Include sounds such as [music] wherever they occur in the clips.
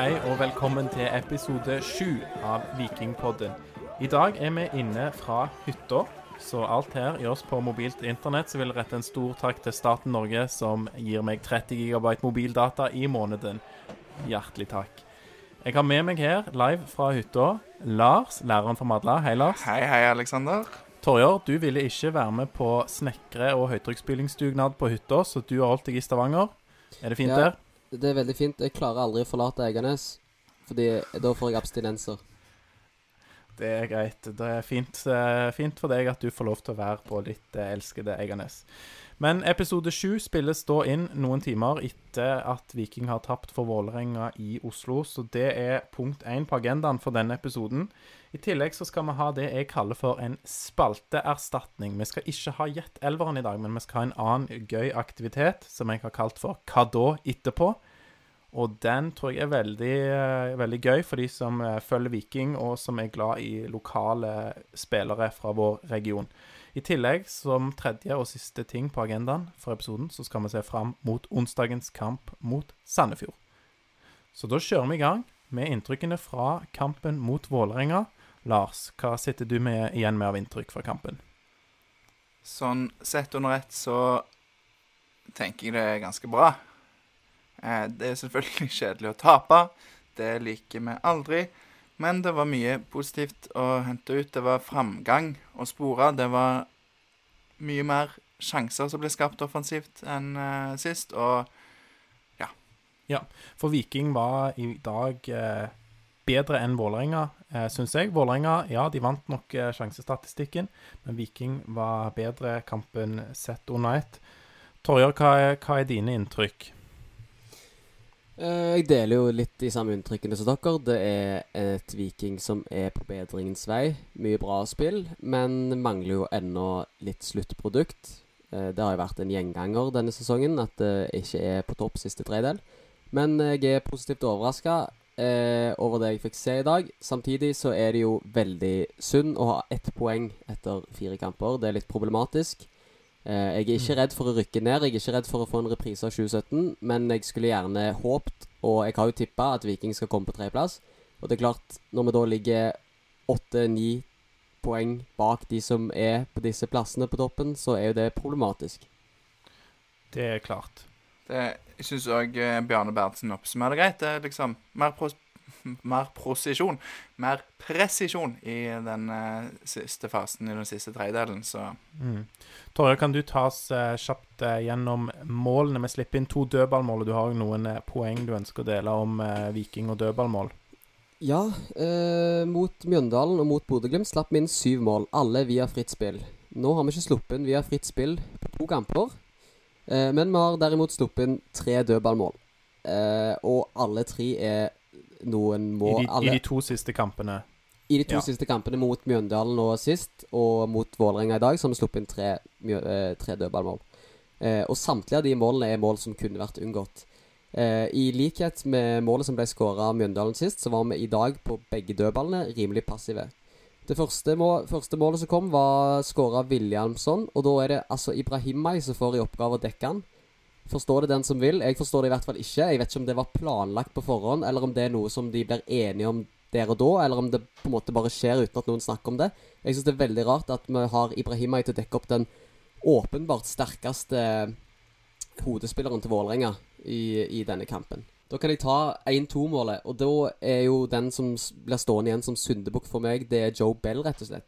Hei og velkommen til episode sju av Vikingpodden. I dag er vi inne fra hytta, så alt her gjøres på mobilt internett. Så vil jeg rette en stor takk til staten Norge, som gir meg 30 GB mobildata i måneden. Hjertelig takk. Jeg har med meg her, live fra hytta, Lars, læreren for Madla. Hei, Lars. Hei, hei, Aleksander. Torjer, du ville ikke være med på snekre- og høytrykksspylingsdugnad på hytta, så du har holdt deg i Stavanger. Er det fint Ja. der? Det er veldig fint. Jeg klarer aldri å forlate Eiganes, fordi da får jeg abstinenser. Det er greit. Det er fint, eh, fint for deg at du får lov til å være på ditt eh, elskede Eiganes. Men episode sju spilles da inn noen timer etter at Viking har tapt for Vålerenga i Oslo, så det er punkt én på agendaen for denne episoden. I tillegg så skal vi ha det jeg kaller for en spalteerstatning. Vi skal ikke ha Gjett elveren i dag, men vi skal ha en annen gøy aktivitet som jeg har kalt for Hva da etterpå? Og den tror jeg er veldig, eh, veldig gøy for de som eh, følger Viking, og som er glad i lokale spillere fra vår region. I tillegg, som tredje og siste ting på agendaen for episoden, så skal vi se fram mot onsdagens kamp mot Sandefjord. Så da kjører vi i gang med inntrykkene fra kampen mot Vålerenga. Lars, hva sitter du med igjen med av inntrykk fra kampen? Sånn sett under ett så tenker jeg det er ganske bra. Eh, det er selvfølgelig [laughs] kjedelig å tape. Det liker vi aldri. Men det var mye positivt å hente ut. Det var framgang å spore. Det var mye mer sjanser som ble skapt offensivt enn eh, sist. Og ja. Ja, For Viking var i dag eh, bedre enn Vålerenga, eh, syns jeg. Vålerenga, ja, de vant nok sjansestatistikken, men Viking var bedre kampen sett under ett. Torjer, hva, hva er dine inntrykk? Eh, Jeg deler jo litt de samme inntrykkene som dere. Det er et Viking som er på bedringens vei. Mye bra spill, men mangler jo ennå litt sluttprodukt. Eh, Det har jo vært en gjenganger denne sesongen at det ikke er på topp siste tredel. Men jeg er positivt overraska eh, over det jeg fikk se i dag. Samtidig så er det jo veldig synd å ha ett poeng etter fire kamper. Det er litt problematisk. Eh, jeg er ikke redd for å rykke ned, jeg er ikke redd for å få en reprise av 2017, men jeg skulle gjerne håpt, og jeg har jo tippa, at Viking skal komme på tredjeplass. Og det er klart, når vi da ligger åtte-ni poeng bak de som er på disse plassene på toppen, så er jo det problematisk. Det er klart. det, syns òg Bjarne Berntsen oppsummerer greit. Det er liksom mer, mer prosisjon, mer presisjon i den uh, siste fasen, i den siste tredjedelen. Så Mm. Torje, kan du ta oss eh, kjapt uh, gjennom målene? Vi slipper inn to dødballmål, og du har jo noen poeng du ønsker å dele om Viking og dødballmål. Ja, eh, mot Mjøndalen og mot Bodø-Glimt slapp vi inn syv mål, alle via fritt spill. Nå har vi ikke sluppet inn via fritt spill på to kamper, eh, men vi har derimot sluppet inn tre dødballmål. Eh, og alle tre er noen I de, alle, I de to siste kampene. I de to Ja. siste kampene mot Mjøndalen nå sist, og mot Vålerenga i dag, så har vi sluppet inn tre, eh, tre dødballmål. Eh, og samtlige av de målene er mål som kunne vært unngått. Eh, I likhet med målet som ble skåra av Mjøndalen sist, så var vi i dag på begge dødballene rimelig passive. Det første, må, første målet som kom, var skåra Williamson, og da er det altså Ibrahimay som får i oppgave å dekke han. Forstår det den som vil. Jeg forstår det i hvert fall ikke. Jeg vet ikke om det var planlagt på forhånd, eller om det er noe som de blir enige om der og da, eller om det på en måte bare skjer uten at noen snakker om det. Jeg syns det er veldig rart at vi har Ibrahimay til å dekke opp den åpenbart sterkeste hodespilleren til Vålerenga i, i denne kampen. Da kan jeg ta 1-2-målet, og da er jo den som blir stående igjen som syndebukk for meg, det er Joe Bell, rett og slett.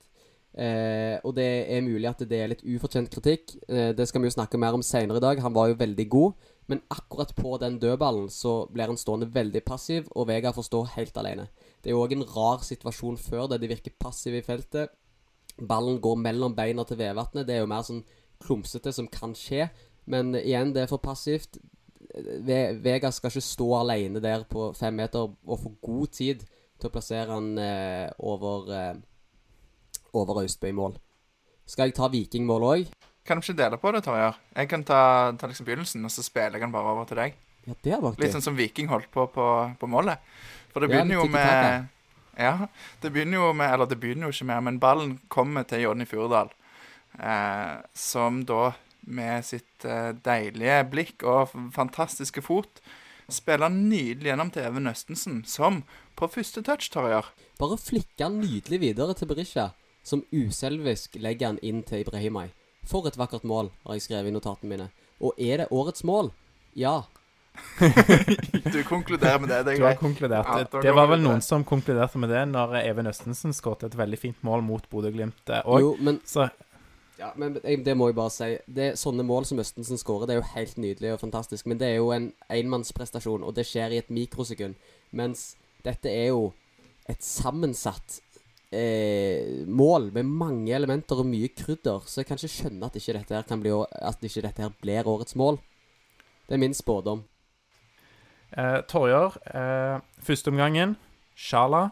Eh, og det er mulig at det er litt ufortjent kritikk. Eh, det skal vi jo snakke mer om senere i dag. Han var jo veldig god. Men akkurat på den dødballen så blir han stående veldig passiv, og Vega får stå helt alene. Det er jo òg en rar situasjon før det. De virker passive i feltet. Ballen går mellom beina til Vevatnet. Det er jo mer sånn klumsete som kan skje. Men igjen, det er for passivt. Ve Vega skal ikke stå alene der på fem meter og få god tid til å plassere han eh, over, eh, over Austbø i mål. Skal jeg ta Viking-mål òg? kan du ikke dele på det, Torjar? Jeg kan ta, ta liksom begynnelsen, og så spiller jeg den bare over til deg. Ja, det er Litt sånn som Viking holdt på på, på målet. For det Ja, begynner jo med. Ja, det begynner jo med Eller det begynner jo ikke med, men ballen kommer til Jonny Furdal. Eh, som da med sitt eh, deilige blikk og fantastiske fot spiller nydelig gjennom til Even Østensen, som på første touch, Torjar. Bare flikker han nydelig videre til Berisha, som uselvisk legger han inn til Ibrahimay. For et vakkert mål, har jeg skrevet i notatene mine. Og er det årets mål? Ja. [laughs] Du konkluderer med det. Det er Du har konkludert. Ja, det, det var vel noen som konkluderte med det når Even Østensen skåret et veldig fint mål mot Bodø-Glimt òg. Jo, men, Så ja, men jeg, det må jeg bare si. Det, er sånne mål som Østensen skårer, det er jo helt nydelig og fantastisk. Men det er jo en enmannsprestasjon, og det skjer i et mikrosekund. Mens dette er jo et sammensatt eh, mål med mange elementer og mye krydder. Så jeg kan ikke skjønne at ikke dette her kan bli At ikke dette her blir årets mål. Det er min spådom. eh, Torjer, eh, førsteomgangen. Sjala.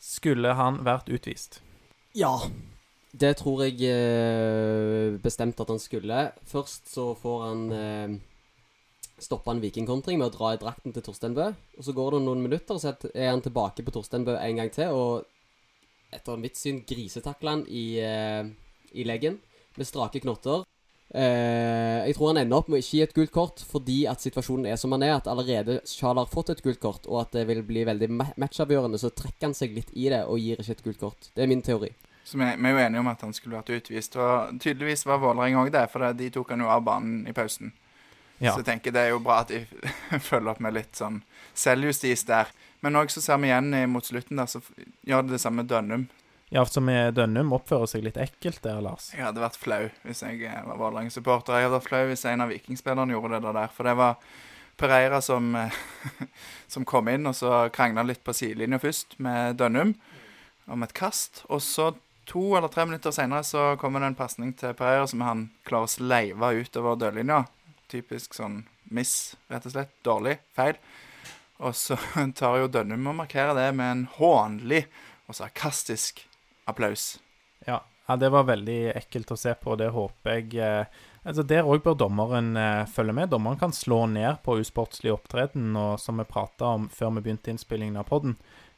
Skulle han vært utvist? Ja. Det tror jeg eh, bestemt at han skulle. Først så får han eh, stoppa en vikingkontring med å dra i drakten til Torstein Bø. Og så går det noen minutter, og så er han tilbake på Torstein Bø en gang til. Og etter mitt syn grisetakler han i, eh, i leggen med strake knotter. Eh, jeg tror han ender opp med å ikke gi et gult kort fordi at situasjonen er som han er. At allerede Charles har fått et gult kort, og at det vil bli veldig matchavgjørende. Så trekker han seg litt i det og gir ikke et gult kort. Det er min teori. Så vi er jo enige om at han skulle vært utvist. Og tydeligvis var Vålerenga òg det, for de tok han jo av banen i pausen. Ja. Så jeg tenker det er jo bra at de [laughs] følger opp med litt sånn selvjustis der. Men òg så ser vi igjen mot slutten der, så gjør det det samme med Dønnum. Ja, som med Dønnum oppfører seg litt ekkelt der, Lars. Jeg hadde vært flau hvis jeg eh, var Vålerenga-supporter. Jeg hadde vært flau hvis en av vikingspillerne gjorde det der. For det var Pereira som, [laughs] som kom inn, og så krangla litt på sidelinja først med Dønnum om et kast. Og så to eller tre minutter senere så kommer det en pasning til Pereira som han klarer å sleive utover dørlinja. Typisk sånn miss, rett og slett. Dårlig. Feil. Og så [laughs] tar jo Dønnum og markerer det med en hånlig og sarkastisk applaus. Ja. ja, det var veldig ekkelt å se på, og det håper jeg eh, Altså Der òg bør dommeren eh, følge med. Dommeren kan slå ned på usportslig opptreden, og som vi prata om før vi begynte innspillingen av podden.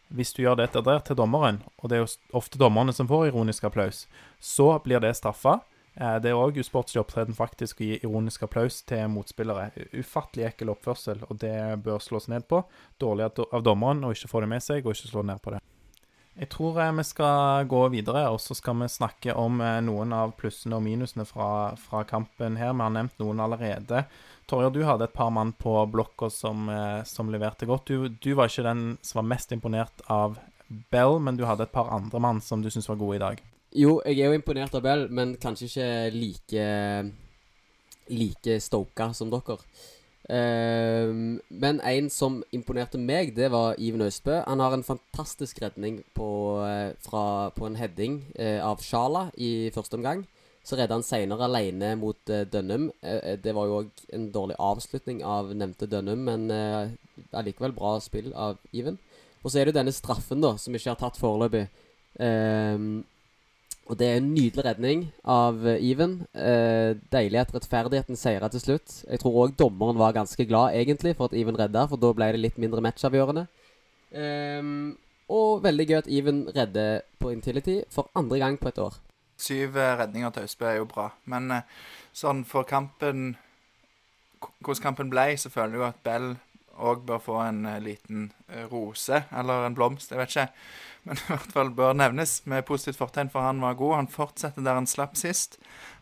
Hvis du gjør dette der til dommeren, og det er jo ofte dommerne som får ironisk applaus, så blir det straffa. Eh, det er òg usportslig opptreden faktisk å gi ironisk applaus til motspillere. Ufattelig ekkel oppførsel, og det bør slås ned på. Dårlig av dommeren å ikke få det med seg, og ikke slå ned på det. Jeg tror eh, vi skal gå videre, og så skal vi snakke om eh, noen av plussene og minusene fra, fra kampen her. Vi har nevnt noen allerede. Torjer, du hadde et par mann på blokka som, som leverte godt. Du, du var ikke den som var mest imponert av Bell, men du hadde et par andre mann som du syntes var gode i dag. Jo, jeg er jo imponert av Bell, men kanskje ikke like Like stoka som dere. Um, men en som imponerte meg, det var Iven Østbø. Han har en fantastisk redning på, eh, fra, på en heading uh, av Sjala i første omgang. Så redda han seinere alene mot uh, Dønnum. Eh, det var jo òg en dårlig avslutning av nevnte Dønnum, men allikevel bra spill av Iven. Og så er det jo denne straffen, da, som ikke har tatt foreløpig. Ehm, og det er en nydelig redning av eh, Even. Eh, deilig at rettferdigheten seira til slutt. Jeg tror òg dommeren var ganske glad egentlig for at Even redda, for da ble det litt mindre matchavgjørende. Eh, og veldig gøy at Even redder på Intility for andre gang på et år. Syv eh, redninger til Austbø er jo bra, men eh, sånn for kampen Hvordan kampen ble, så føler jeg jo at Bell òg bør få en liten rose, eller en blomst, jeg vet ikke. Men [laughs] i hvert fall bør nevnes med positivt fortegn, for han var god. Han fortsetter der han slapp sist.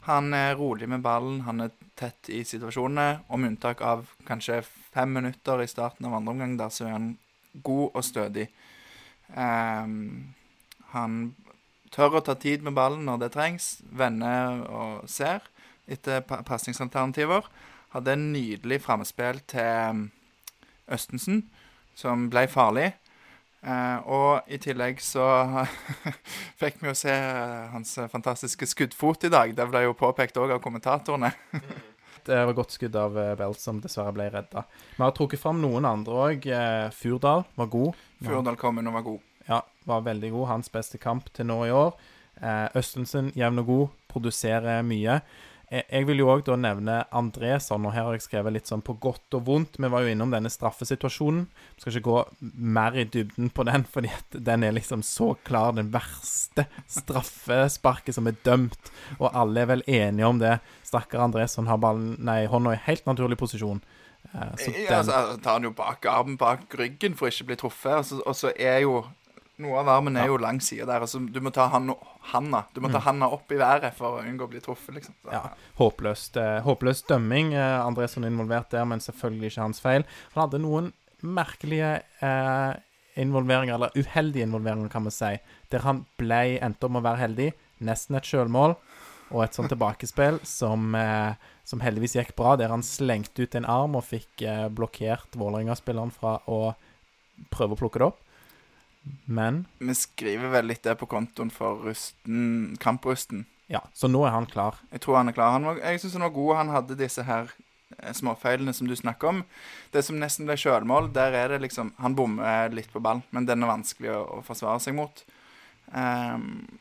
Han er rolig med ballen, han er tett i situasjonene. og med unntak av kanskje fem minutter i starten av andre omgang, der så er han god og stødig. Um, han tør å ta tid med ballen når det trengs, vender og ser etter pa pasningsalternativer. Hadde en nydelig framspill til um, Østensen, som ble farlig. Eh, og i tillegg så [laughs] fikk vi jo se eh, hans fantastiske skuddfot i dag. Det ble jo påpekt òg av kommentatorene. [laughs] Det var godt skudd av Belt, som dessverre ble redda. Vi har trukket fram noen andre òg. Furdal var god. Furdal kom inn og var god. Ja, var veldig god. Hans beste kamp til nå i år. Eh, Østensen jevn og god, produserer mye. Jeg, jeg vil jo òg nevne Andresson, og her har jeg skrevet litt sånn på godt og vondt. Vi var jo innom denne straffesituasjonen. Vi skal ikke gå mer i dybden på den, fordi den er liksom så klar. Den verste straffesparket som er dømt, og alle er vel enige om det. Stakkar Andresson har ballen, nei, hånda i helt naturlig posisjon. Eh, så Ja, den, altså, han tar han jo bak armen bak ryggen for ikke å bli truffet. Og så, og så er jo Noe av armen er jo lang side der. Altså, du må ta han, handa Du må ta handa opp i været for å unngå å bli truffet, liksom. Så, Mm. Ja. håpløst, eh, håpløs dømming. Eh, Andrés er involvert der, men selvfølgelig ikke hans feil. Han hadde noen merkelige eh, involveringer, eller uheldige involveringer, kan vi si, der han ble, endte om å være heldig. Nesten et sjølmål og et sånt [laughs] tilbakespill som, eh, som heldigvis gikk bra, der han slengte ut en arm og fikk eh, blokkert Vålerenga-spilleren fra å prøve å plukke det opp. Men Vi skriver vel litt det på kontoen for rusten, kamprusten. ja, så nå er han klar. Jeg tror han er klar. Han var, jeg syns han var god. Han hadde disse her eh, småfeilene som du snakker om. Det som nesten ble sjølmål, der er det liksom Han bommer litt på ball, men den er vanskelig å, å forsvare seg mot. Um,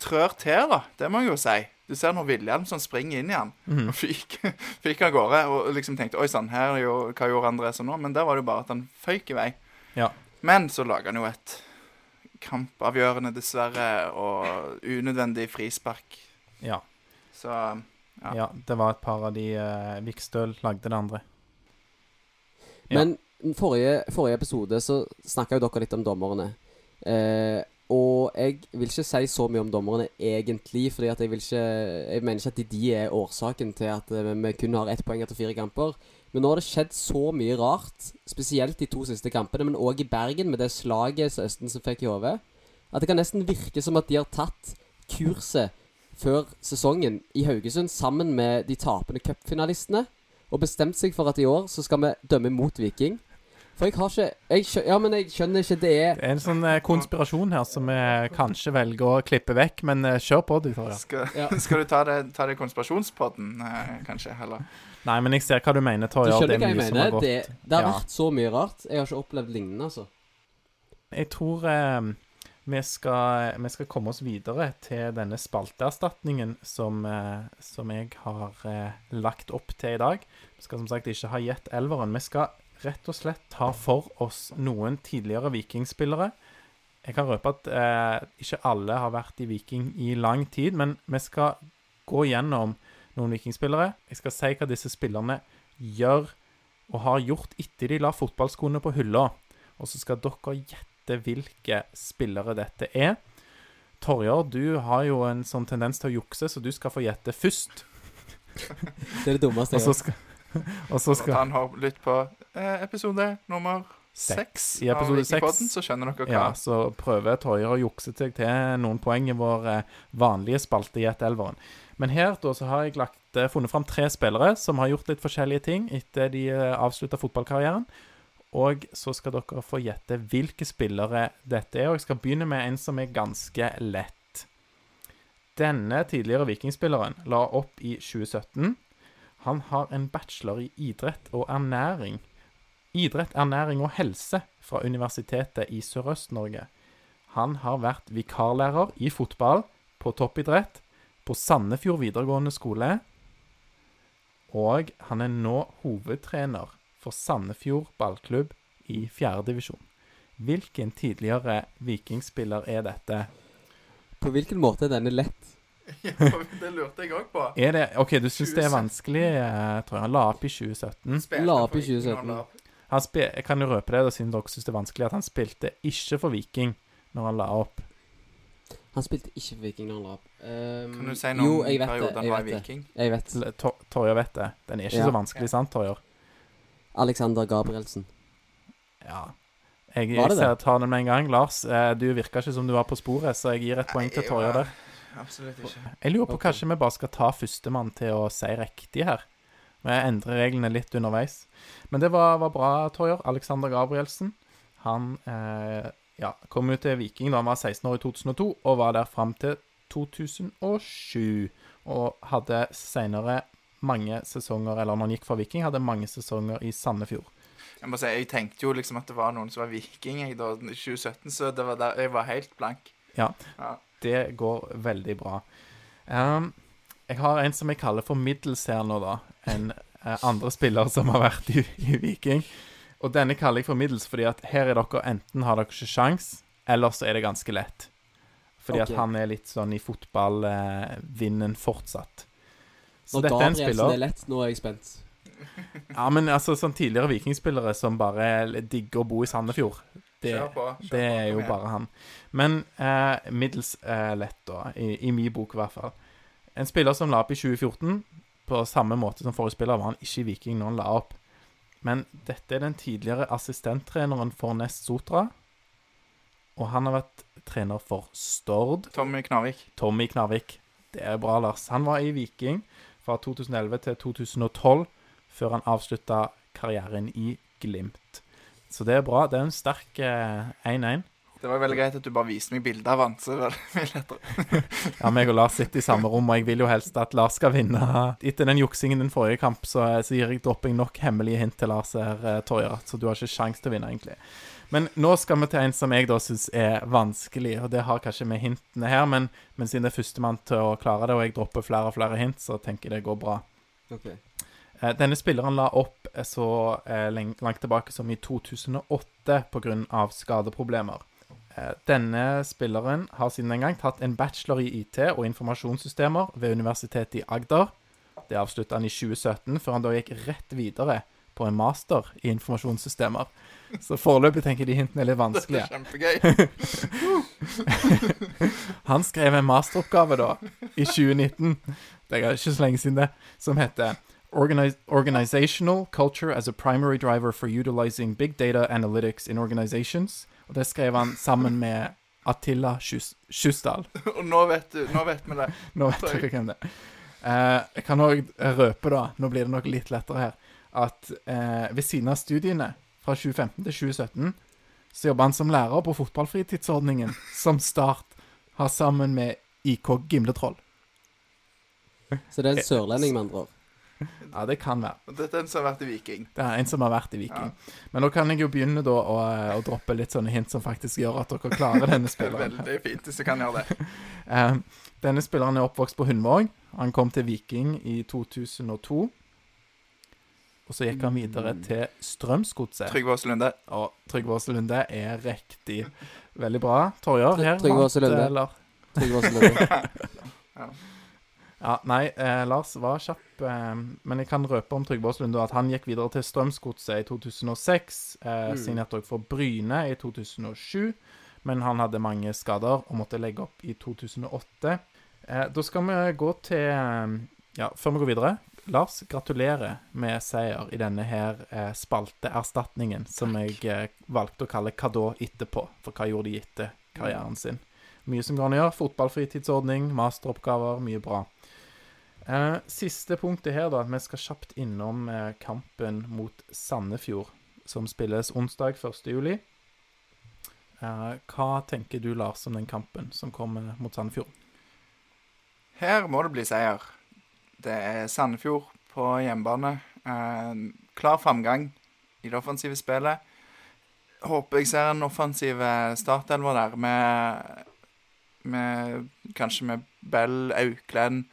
trør til, da. Det må jeg jo si. Du ser når Williamson springer inn i han mm. og fyker fyk av gårde. Og liksom tenkte Oi sann, her er jo, hva gjorde Andresen nå? Men der var det jo bare at han føyk i vei. Ja. Men så lager han jo et kampavgjørende, dessverre, og unødvendig frispark. Ja. Så Ja. Ja. det var et par av de uh, Vikstøl lagde det andre. Ja. Men forrige, forrige episode så snakka jo dere litt om dommerne. Eh, og jeg vil ikke si så mye om dommerne egentlig, fordi at jeg vil ikke Jeg mener ikke at de er årsaken til at eh, vi kun har ett poeng etter fire kamper. Men nå har det skjedd så mye rart, spesielt de to siste kampene, men òg i Bergen, med det slaget som Østensen fikk i hodet, at det kan nesten virke som at de har tatt kurset før sesongen i Haugesund sammen med de tapende cupfinalistene, og bestemt seg for at i år så skal vi dømme mot Viking. For jeg har ikke jeg skjønner, Ja, men jeg skjønner ikke Det er Det er en sånn eh, konspirasjon her som vi kanskje velger å klippe vekk, men eh, kjør på, du, Torje. skal, Ja. [laughs] skal du ta det, ta det konspirasjonspodden, eh, kanskje? Heller? Nei, men jeg ser hva du mener, Du Torja. skjønner hva jeg mener? Det, det har Ja. vært så mye rart. Jeg har ikke opplevd lignende, altså. Jeg tror eh, vi, skal, vi skal komme oss videre til denne spalteerstatningen som, eh, som jeg har eh, lagt opp til i dag. Vi skal som sagt ikke ha gjett elveren. Vi skal rett og slett ta for oss noen tidligere vikingspillere. Jeg kan røpe at eh, ikke alle har vært i Viking i lang tid, men vi skal gå gjennom noen vikingspillere. Jeg skal si hva disse spillerne gjør og har gjort etter de la fotballskoene på hylla. Og så skal dere gjette hvilke spillere dette er. Torjar, du har jo en sånn tendens til å jukse, så du skal få gjette først. [laughs] Det er det dummeste jeg så har og så [laughs] skal Han har lytt på eh, episode nummer seks I episode seks. så skjønner dere hva. Ja, så prøver Torjer å jukse seg til noen poeng i vår eh, vanlige spalte Gjett elveren. Men her da, så har jeg lagt, eh, funnet fram tre spillere som har gjort litt forskjellige ting etter de uh, avslutta fotballkarrieren. Og så skal dere få gjette hvilke spillere dette er. Og jeg skal begynne med en som er ganske lett. Denne tidligere vikingspilleren la opp i 2017. Han har en bachelor i idrett og ernæring. Idrett, ernæring og helse fra Universitetet i Sørøst-Norge. Han har vært vikarlærer i fotball, på toppidrett, på Sandefjord videregående skole, og han er nå hovedtrener for Sandefjord ballklubb i fjerdedivisjon. Hvilken tidligere vikingspiller er dette? På hvilken måte er denne lett? [laughs] Ja, det lurte jeg òg på. Er det OK, du syns det er vanskelig, tror Jeg han la opp i 2017. Spilte La opp i 2017. han spe, jeg kan jo røpe det, da, siden dere syns det er vanskelig, at han spilte ikke for Viking når han la opp. Han spilte ikke for Viking når han la opp. Ehm, Kan du si noe om perioden det. han var i. Viking? Jeg vet. det. Tor- Torjer vet det. Den er ikke Ja. så vanskelig, sant, Torjer? Alexander Gabrielsen. Ja. Jeg, jeg det ser det? ta den med en gang. Lars, eh, du virka ikke som du var på sporet, så jeg gir et poeng til Torjer der. Absolutt ikke. Jeg lurer på okay. kanskje vi bare skal ta førstemann til å si riktig her. Vi endrer reglene litt underveis. Men det var, var bra, Torjer. Alexander Gabrielsen. Han eh, ja, kom ut til Viking da han var 16 år i 2002, og var der fram til 2007. Og hadde senere mange sesonger, eller når han gikk fra Viking, hadde mange sesonger i Sandefjord. Jeg må si, jeg tenkte jo liksom at det var noen som var viking i 2017, så det var der, jeg var helt blank. Ja. Ja. Det går veldig bra. Um, jeg har en som jeg kaller for middels her nå, da. En uh, andre spiller som har vært i, i Viking. Og denne kaller jeg for middels fordi at her er dere enten har dere ikke sjans, eller så er det ganske lett. Fordi okay. at han er litt sånn i fotballvinden fortsatt. Så Når dette er en spiller er lett, nå er jeg spent. [laughs] Ja, men altså sånn tidligere vikingspillere som bare digger å bo i Sandefjord. Det, Kjør på. kjør det er jo bare han. Men eh, middels eh, lett, da. I, I min bok, i hvert fall. En spiller som la opp i 2014, på samme måte som forrige spiller, var han ikke i Viking når han la opp. Men dette er den tidligere assistenttreneren for Nest Sotra. Og han har vært trener for Stord. Tommy Knarvik. Tommy Knarvik. Det er bra, Lars. Han var i Viking fra 2011 til 2012, før han avslutta karrieren i Glimt. Så det er bra. Det er en sterk eh, 1-1. Det var veldig greit at du bare viste meg bilde av han. Så var det [laughs] mye lettere. [laughs] Ja, meg og Lars sitter i samme rom, og jeg vil jo helst at Lars skal vinne. Etter den juksingen din forrige kamp, så, så gir jeg dropping nok hemmelige hint til Lars her, eh, Torjer, så du har ikke sjans til å vinne, egentlig. Men nå skal vi til en som jeg da syns er vanskelig, og det har kanskje med hintene her, men, men siden det er førstemann til å klare det, og jeg dropper flere og flere hint, så tenker jeg det går bra. Ok. Eh, Denne spilleren la opp eh, så eh, langt tilbake som i 2008 pga. skadeproblemer. Eh, Denne spilleren har siden den gang tatt en bachelor i IT og informasjonssystemer ved Universitetet i Agder. Det avslutta han i 2017, før han da gikk rett videre på en master i informasjonssystemer. Så foreløpig tenker de hintene er litt Det vanskelige. kjempegøy. [laughs] Han skrev en masteroppgave da, i 2019, det er ikke så lenge siden det, som heter Organi- Organizational Culture as a Primary Driver for Utilizing Big Data Analytics in Organizations. Og det skrev han sammen med Attila Kjus- Kjusdal. Og nå vet, du, nå vet vi det. [laughs] Nå vet dere hvem det er. Eh, jeg kan òg røpe, da, nå blir det nok litt lettere her, at eh, ved siden av studiene fra 2015 til 2017 så jobber han som lærer på fotballfritidsordningen, som Start har sammen med IK Gimletroll. Så det er en sørlending, med andre ord. Ja, det kan være. Det er en som har vært i Viking. Det er en som har vært i Viking. Men nå kan jeg jo begynne da å, å droppe litt sånne hint som faktisk gjør at dere klarer [laughs] denne Det er spilleren. veldig fint hvis du kan gjøre det. [laughs] Eh, denne spilleren er oppvokst på Hundvåg. Han kom til Viking i 2002. Og så gikk han videre til Strømsgodset. Trygve Aase Lunde. Og Trygve Aase Lunde er riktig. Veldig bra. Torjer, her Trygve Aase Lunde. eller? Trygve Aase Lunde. [laughs] Ja, nei, eh, Lars var kjapp. Eh, men jeg kan røpe om Trygve Lunde at han gikk videre til Strømsgodset i 2006. Eh, Mm. Signerte også for Bryne i 2007. Men han hadde mange skader og måtte legge opp i 2008. Eh, da skal vi gå til eh, Ja, før vi går videre. Lars, gratulerer med seier i denne her eh, spalteerstatningen, som jeg valgte å kalle Hva etterpå? For hva gjorde de etter karrieren sin? Mye som går an å gjøre. Fotballfritidsordning, masteroppgaver, mye bra. Eh, siste punktet her, da. Vi skal kjapt innom eh, kampen mot Sandefjord, som spilles onsdag 1. juli. Eh, hva tenker du, Lars, om den kampen som kommer mot Sandefjord? Her må det bli seier. Det er Sandefjord på hjemmebane. Klar framgang i det offensive spillet. Håper jeg ser en offensiv startelver der med, med Kanskje med Bell, Auklend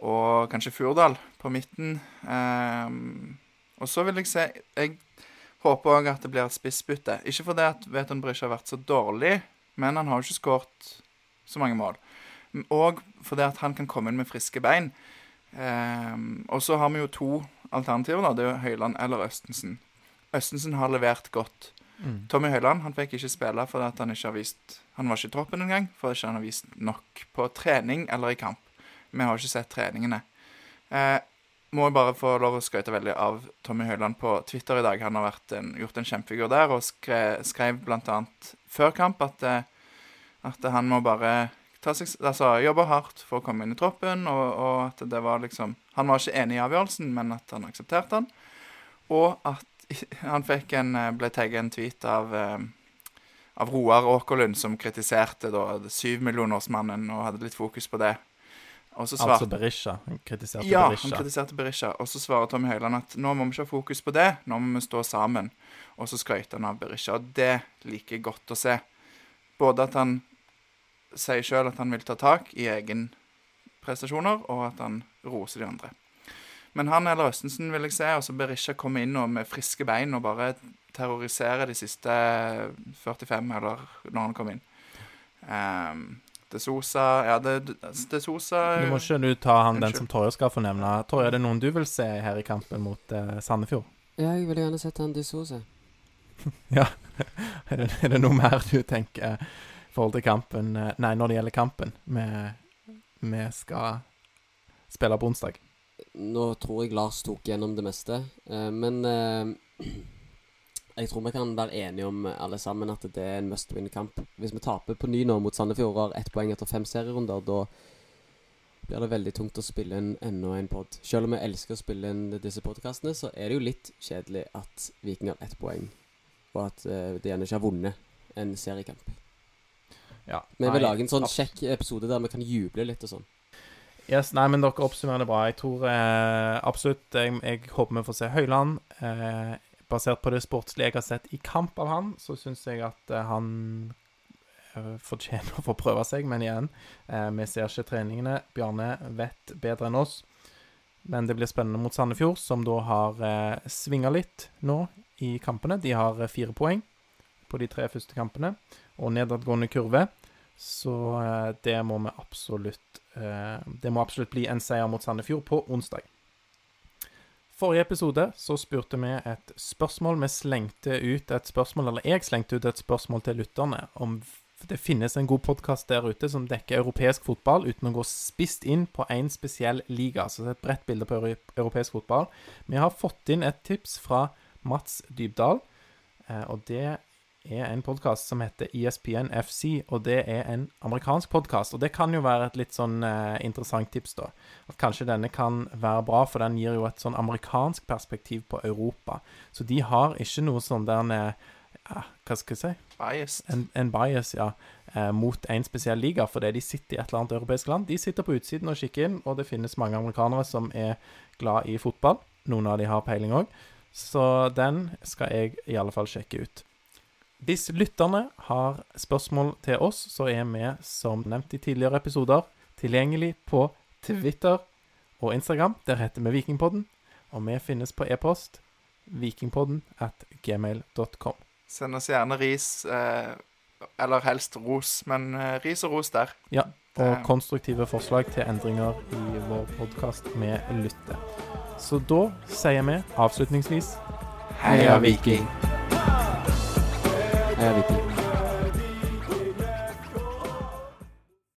og kanskje Furdal på midten. Um, og så vil jeg se Jeg håper òg at det blir et spissbytte. Ikke fordi at Veton Brysje har vært så dårlig, men han har jo ikke skåret så mange mål. Og fordi at han kan komme inn med friske bein. Um, og så har vi jo to alternativer. da, Det er jo Høyland eller Østensen. Østensen har levert godt. Mm. Tommy Høyland han fikk ikke spille fordi at han ikke har vist Han var ikke i troppen engang, fordi han ikke har vist nok på trening eller i kamp. Vi har ikke sett treningene. Eh, må jeg bare få lov å skryte veldig av Tommy Høiland på Twitter i dag. Han har en, gjort en kjempefigur der, og skrev, skrev bl.a. før kamp at, eh, at han må bare ta seg, altså, jobbe hardt for å komme inn i troppen, og, og at det var liksom Han var ikke enig i avgjørelsen, men at han aksepterte den. Og at [laughs] han fikk en, eh, ble tagget en tweet av eh, av Roar Åkerlund, som kritiserte da syvmillionersmannen og hadde litt fokus på det. Og så svarte Altså Berisha. Han kritiserte ja, han kritiserte Berisha. Og så svarer Tommy Høiland at nå må vi ikke ha fokus på det, nå må vi stå sammen. Og så skrøyter han av Berisha. Og det liker jeg godt å se. Både at han sier sjøl at han vil ta tak i egen prestasjoner, og at han roser de andre. Men han eller Østensen vil jeg se, og så Berisha komme inn med friske bein og bare terrorisere de siste 45, eller når han kom inn. Ehm, De Sosa Ja, det, De Sosa Du må ikke du ta han den som Torje skal få nevne. Torje, er det noen du vil se her i kampen mot uh, Sandefjord? Ja, jeg ville gjerne sett han Dissose. [laughs] [laughs] Er det, er det noe mer du tenker i forhold til kampen eh, Nei, når det gjelder kampen vi, skal spille på onsdag? Nå tror jeg Lars tok gjennom det meste, eh, men [clears throat] jeg tror vi kan være enige om alle sammen at det er en must win-kamp. Hvis vi taper på ny nå mot Sandefjord og har ett poeng etter fem serierunder, da blir det veldig tungt å spille inn enda en pod. Selv om jeg elsker å spille inn disse podkastene, så er det jo litt kjedelig at Viking har ett poeng, og at uh, de gjerne ikke har vunnet en seriekamp. Ja. Vi vil lage en sånn kjekk episode der vi kan juble litt og sånn. Yes, nei, men dere oppsummerer det bra. Jeg tror eh, absolutt jeg, jeg håper vi får se Høyland. Eh, basert på det sportslige jeg har sett i kamp av han, så syns jeg at eh, han eh, fortjener å få prøve seg. Men igjen, eh, vi ser ikke treningene. Bjarne vet bedre enn oss. Men det blir spennende mot Sandefjord, som da har eh, svinga litt nå i kampene. De har fire poeng på de tre første kampene, og nedadgående kurve. Så eh, det må vi absolutt eh, Det må absolutt bli en seier mot Sandefjord på onsdag. Forrige episode så spurte vi et spørsmål. Vi slengte ut et spørsmål, eller jeg slengte ut et spørsmål til lytterne om det finnes en god podkast der ute som dekker europeisk fotball uten å gå spist inn på én spesiell liga. Så det er et bredt bilde på europeisk fotball. Vi har fått inn et tips fra Mats Dybdahl, eh, og det er en podkast som heter ESPN FC, og det er en amerikansk podkast. Og det kan jo være et litt sånn eh, interessant tips, da. At kanskje denne kan være bra, for den gir jo et sånn amerikansk perspektiv på Europa. Så de har ikke noe sånn der nede ja, Hva skal jeg si? Bias. En, en bias, ja, eh, mot en spesiell liga, fordi de sitter i et eller annet europeisk land. De sitter på utsiden og kikker inn, og det finnes mange amerikanere som er glad i fotball. Noen av de har peiling òg. Så den skal jeg i alle fall sjekke ut. Hvis lytterne har spørsmål til oss, så er vi, som nevnt i tidligere episoder, tilgjengelig på Twitter og Instagram. Der heter vi Vikingpodden. Og vi finnes på e-post vikingpodden at gmail.com. Send oss gjerne ris, eh, eller helst ros, men eh, ris og ros der. Ja, og Det- konstruktive forslag til endringer i vår podkast med lytte. Så da sier vi avslutningsvis Heia Viking! Heia Viking.